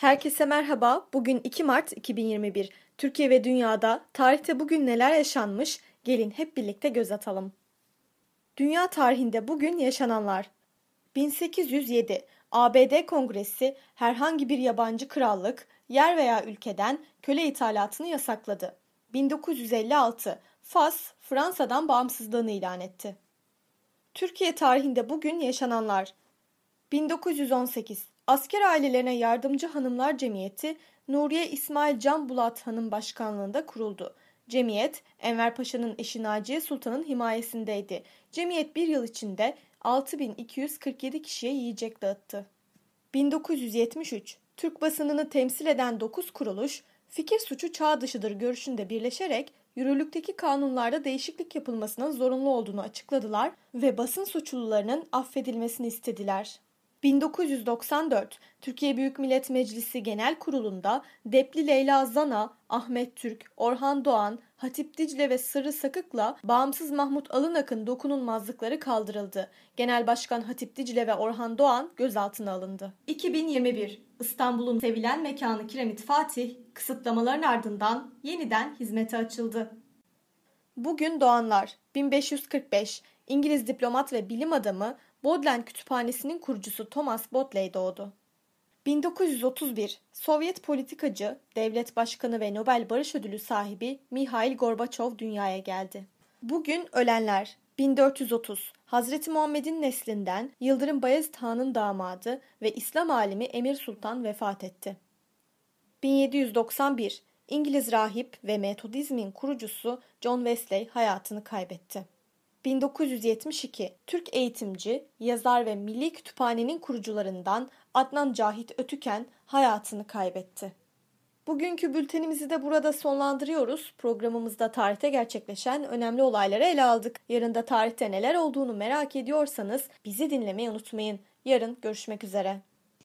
Herkese merhaba. Bugün 2 Mart 2021. Türkiye ve dünyada tarihte bugün neler yaşanmış? Gelin hep birlikte göz atalım. Dünya tarihinde bugün yaşananlar. 1807 ABD Kongresi herhangi bir yabancı krallık, yer veya ülkeden köle ithalatını yasakladı. 1956 Fas Fransa'dan bağımsızlığını ilan etti. Türkiye tarihinde bugün yaşananlar. 1918 Asker ailelerine yardımcı hanımlar cemiyeti Nuriye İsmail Can Bulat Hanım başkanlığında kuruldu. Cemiyet Enver Paşa'nın eşi Naciye Sultan'ın himayesindeydi. Cemiyet bir yıl içinde 6247 kişiye yiyecek dağıttı. 1973 Türk basınını temsil eden 9 kuruluş fikir suçu çağ dışıdır görüşünde birleşerek yürürlükteki kanunlarda değişiklik yapılmasının zorunlu olduğunu açıkladılar ve basın suçlularının affedilmesini istediler. 1994 Türkiye Büyük Millet Meclisi Genel Kurulu'nda Depli Leyla Zana, Ahmet Türk, Orhan Doğan, Hatip Dicle ve Sırrı Sakık'la bağımsız Mahmut Alınak'ın dokunulmazlıkları kaldırıldı. Genel Başkan Hatip Dicle ve Orhan Doğan gözaltına alındı. 2021 İstanbul'un sevilen mekanı Kiremit Fatih kısıtlamaların ardından yeniden hizmete açıldı. Bugün doğanlar 1545 İngiliz diplomat ve bilim adamı Bodleian Kütüphanesi'nin kurucusu Thomas Bodley doğdu. 1931 Sovyet politikacı, devlet başkanı ve Nobel Barış Ödülü sahibi Mihail Gorbaçov dünyaya geldi. Bugün ölenler 1430 Hazreti Muhammed'in neslinden Yıldırım Bayezid Han'ın damadı ve İslam alimi Emir Sultan vefat etti. 1791 İngiliz rahip ve Metodizmin kurucusu John Wesley hayatını kaybetti. 1972 Türk eğitimci, yazar ve Milli Kütüphane'nin kurucularından Adnan Cahit Ötüken hayatını kaybetti. Bugünkü bültenimizi de burada sonlandırıyoruz. Programımızda tarihte gerçekleşen önemli olayları ele aldık. Yarın da tarihte neler olduğunu merak ediyorsanız bizi dinlemeyi unutmayın. Yarın görüşmek üzere.